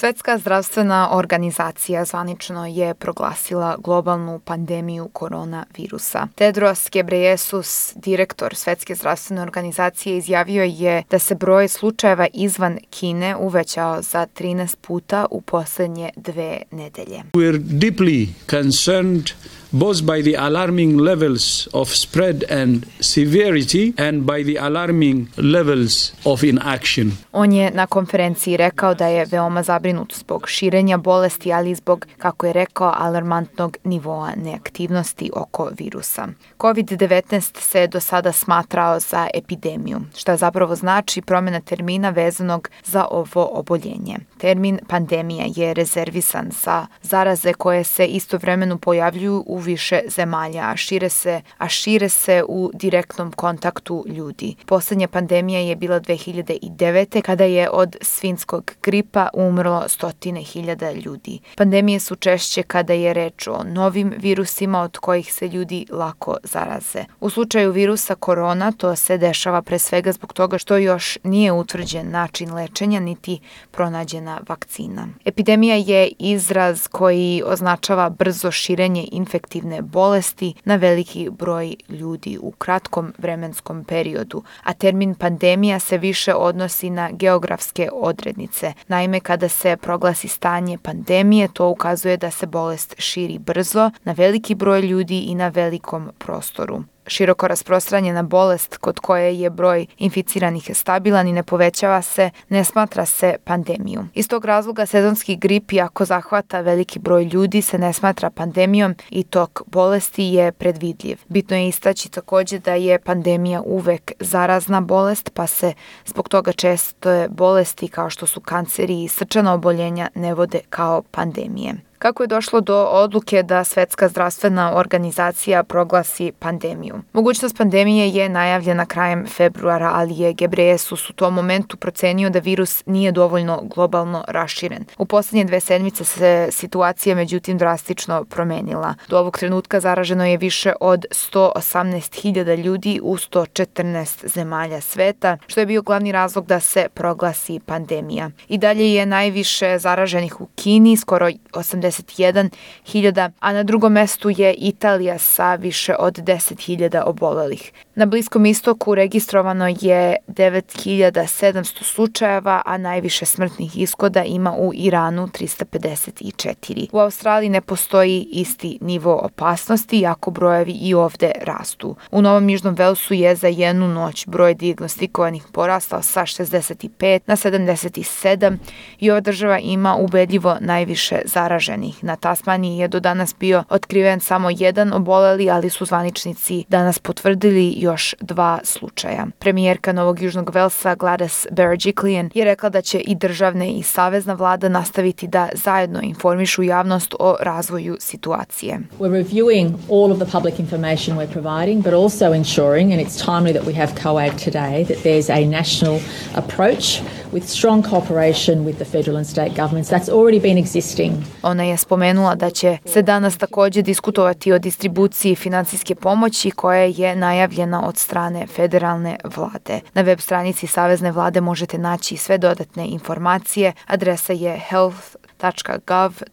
Svetska zdravstvena organizacija zvanično je proglasila globalnu pandemiju koronavirusa. Tedros Gebreyesus, direktor Svetske zdravstvene organizacije, izjavio je da se broj slučajeva izvan Kine uvećao za 13 puta u poslednje dve nedelje. We're deeply concerned both by the alarming levels of spread and severity and by the alarming levels of inaction. On je na konferenciji rekao da je veoma zabrinut zbog širenja bolesti, ali zbog, kako je rekao, alarmantnog nivoa neaktivnosti oko virusa. COVID-19 se do sada smatrao za epidemiju, što zapravo znači promjena termina vezanog za ovo oboljenje. Termin pandemija je rezervisan za zaraze koje se istovremeno pojavljuju u više zemalja, a šire se, a šire se u direktnom kontaktu ljudi. Poslednja pandemija je bila 2009. kada je od svinskog gripa umrlo stotine hiljada ljudi. Pandemije su češće kada je reč o novim virusima od kojih se ljudi lako zaraze. U slučaju virusa korona to se dešava pre svega zbog toga što još nije utvrđen način lečenja niti pronađena vakcina. Epidemija je izraz koji označava brzo širenje infektivne bolesti na veliki broj ljudi u kratkom vremenskom periodu, a termin pandemija se više odnosi na geografske odrednice. Naime, kada se proglasi stanje pandemije, to ukazuje da se bolest širi brzo na veliki broj ljudi i na velikom prostoru široko rasprostranjena bolest kod koje je broj inficiranih stabilan i ne povećava se, ne smatra se pandemiju. Iz tog razloga sezonski grip, ako zahvata veliki broj ljudi, se ne smatra pandemijom i tok bolesti je predvidljiv. Bitno je istaći takođe da je pandemija uvek zarazna bolest, pa se zbog toga često bolesti kao što su kanceri i srčana oboljenja ne vode kao pandemije. Kako je došlo do odluke da Svetska zdravstvena organizacija proglasi pandemiju? Mogućnost pandemije je najavljena krajem februara, ali je Gebreyesus u tom momentu procenio da virus nije dovoljno globalno raširen. U poslednje dve sedmice se situacija međutim drastično promenila. Do ovog trenutka zaraženo je više od 118.000 ljudi u 114 zemalja sveta, što je bio glavni razlog da se proglasi pandemija. I dalje je najviše zaraženih u Kini, skoro 80 41.000, a na drugom mestu je Italija sa više od 10.000 obolelih. Na Bliskom istoku registrovano je 9700 slučajeva, a najviše smrtnih ishoda ima u Iranu 354. U Australiji ne postoji isti nivo opasnosti, jako brojevi i ovde rastu. U Novom Južnom Velsu je za jednu noć broj diagnostikovanih porastao sa 65 na 77 i ova država ima ubedljivo najviše zaraženih. Na Tasmaniji je do danas bio otkriven samo jedan oboleli, ali su zvaničnici danas potvrdili još dva slučaja. Premijerka Novog Južnog Velsa Gladys Berejiklian je rekla da će i državne i savezna vlada nastaviti da zajedno informišu javnost o razvoju situacije. We're reviewing all of the public information we're providing, but also ensuring, and it's timely that we have COAG today, that there's a national approach with strong cooperation with the federal and state governments. That's already been existing. Ona je spomenula da će se danas takođe diskutovati o distribuciji finansijske pomoći koja je najavljena od strane federalne vlade. Na web stranici Savezne vlade možete naći sve dodatne informacije. Adresa je health.gov.au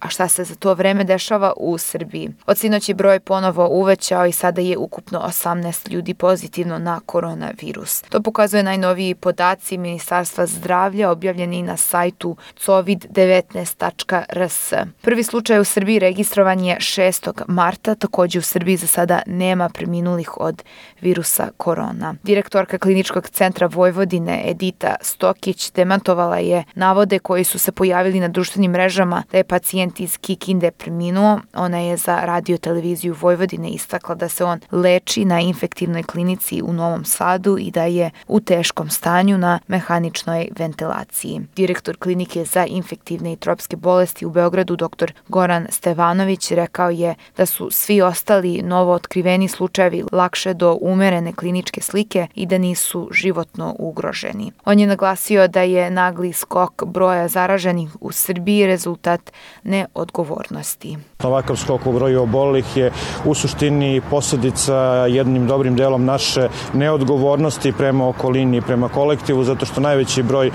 a šta se za to vreme dešava u Srbiji. Od sinoć je broj ponovo uvećao i sada je ukupno 18 ljudi pozitivno na koronavirus. To pokazuje najnoviji podaci Ministarstva zdravlja objavljeni na sajtu covid19.rs. Prvi slučaj u Srbiji registrovan je 6. marta, takođe u Srbiji za sada nema preminulih od virusa korona. Direktorka kliničkog centra Vojvodine Edita Stokić demantovala je navode koji su se pojavili na društvenim mrežama da je pacijent pacijent iz Kikinde preminuo. Ona je za radio televiziju Vojvodine istakla da se on leči na infektivnoj klinici u Novom Sadu i da je u teškom stanju na mehaničnoj ventilaciji. Direktor klinike za infektivne i tropske bolesti u Beogradu, dr. Goran Stevanović, rekao je da su svi ostali novo otkriveni slučajevi lakše do umerene kliničke slike i da nisu životno ugroženi. On je naglasio da je nagli skok broja zaraženih u Srbiji rezultat ne neodgovornosti. Ovakav skok u broju obolelih je u suštini posljedica jednim dobrim delom naše neodgovornosti prema okolini i prema kolektivu, zato što najveći broj e,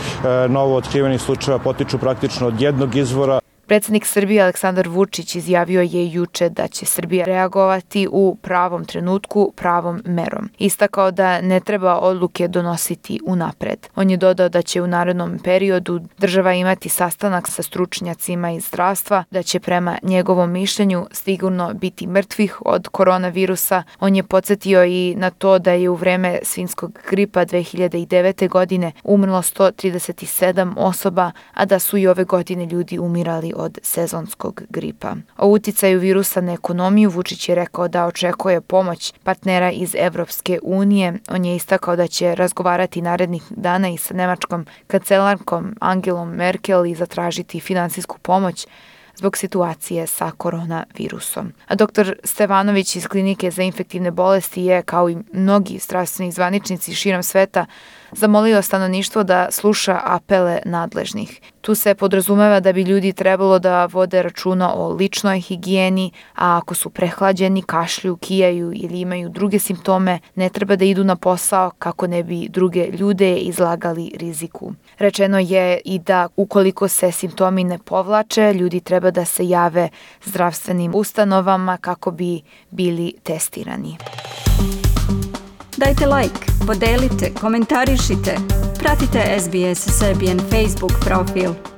novo otkrivenih slučajeva potiču praktično od jednog izvora. Predsednik Srbije Aleksandar Vučić izjavio je juče da će Srbija reagovati u pravom trenutku, pravom merom. Istakao da ne treba odluke donositi unapred. On je dodao da će u narednom periodu država imati sastanak sa stručnjacima iz zdravstva, da će prema njegovom mišljenju sigurno biti mrtvih od koronavirusa. On je podsjetio i na to da je u vreme svinskog gripa 2009. godine umrlo 137 osoba, a da su i ove godine ljudi umirali sezonskog gripa. O uticaju virusa na ekonomiju Vučić je rekao da očekuje pomoć partnera iz Evropske unije. On je istakao da će razgovarati narednih dana i sa nemačkom kancelarkom Angelom Merkel i zatražiti finansijsku pomoć zbog situacije sa koronavirusom. A doktor Stevanović iz klinike za infektivne bolesti je, kao i mnogi zdravstveni zvaničnici širom sveta, zamolio stanovništvo da sluša apele nadležnih. Tu se podrazumeva da bi ljudi trebalo da vode računa o ličnoj higijeni, a ako su prehlađeni, kašlju, kijaju ili imaju druge simptome, ne treba da idu na posao kako ne bi druge ljude izlagali riziku. Rečeno je i da ukoliko se simptomi ne povlače, ljudi treba da se jave zdravstvenim ustanovama kako bi bili testirani. Dajte like, podelite, komentarišite. Pratite SBS Serbian Facebook profil.